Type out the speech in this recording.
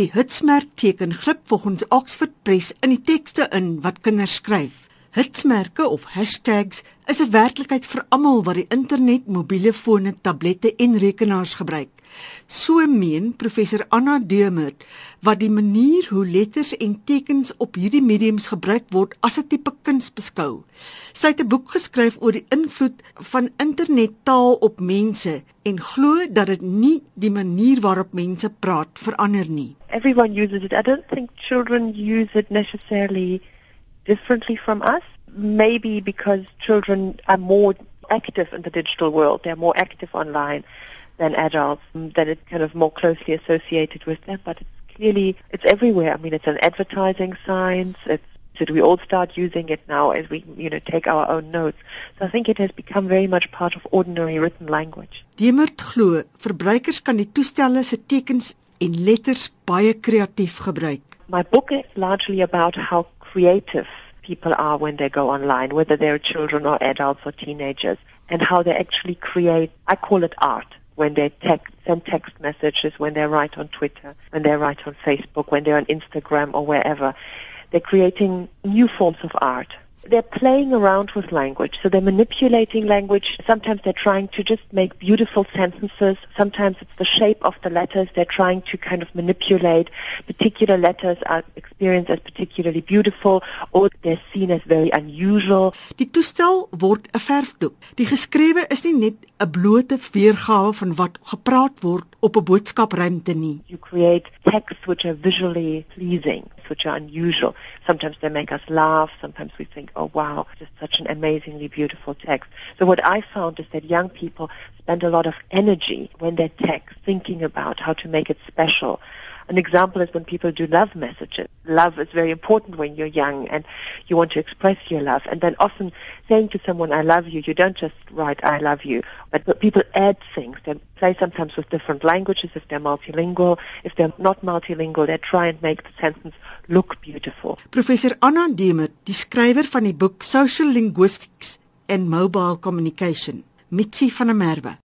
Die hitsmerk teken grip volgens Oxford Press in die tekste in wat kinders skryf. Hitsmerke of hashtags is 'n werklikheid vir almal wat die internet, mobiele fone, tablette en rekenaars gebruik. So meen professor Anna Deumert wat die manier hoe letters en tekens op hierdie mediums gebruik word as 'n tipe kuns beskou. Sy het 'n boek geskryf oor die invloed van internettaal op mense en glo dat dit nie die manier waarop mense praat verander nie. Everyone uses it. I don't think children use it necessarily differently from us. Maybe because children are more active in the digital world, they're more active online than adults, that it's kind of more closely associated with them. But it's clearly, it's everywhere. I mean, it's an advertising signs. Did we all start using it now as we, you know, take our own notes. So I think it has become very much part of ordinary written language. Deemert glo verbruikers kan die toestelle se tekens en letters baie kreatief gebruik. My book is largely about how creative people are when they go online, whether they're children or adults or teenagers, and how they actually create, I call it art, when they text, send text messages, when they write on Twitter, when they write on Facebook, when they're on Instagram or wherever. They're creating new forms of art they're playing around with language. So they're manipulating language. Sometimes they're trying to just make beautiful sentences. Sometimes it's the shape of the letters. They're trying to kind of manipulate. Particular letters are experienced as particularly beautiful or they're seen as very unusual. Die toestel word 'n verfdoek. Die geskrewe is nie net 'n blote weergawe van wat gepraat word op 'n boodskapruimte nie. You create texts which are visually pleasing which are unusual. Sometimes they make us laugh. Sometimes we think, oh wow, just such an amazingly beautiful text. So what I found is that young people spend a lot of energy when they text, thinking about how to make it special. An example is when people do love messages. Love is very important when you're young and you want to express your love. And then often saying to someone, I love you, you don't just write, I love you. But, but people add things. They play sometimes with different languages if they're multilingual. If they're not multilingual, they try and make the sentence look beautiful. Professor Anna Demer, die skrywer van die boek Social Linguistics and Mobile Communication, Mitsi van der Merwe.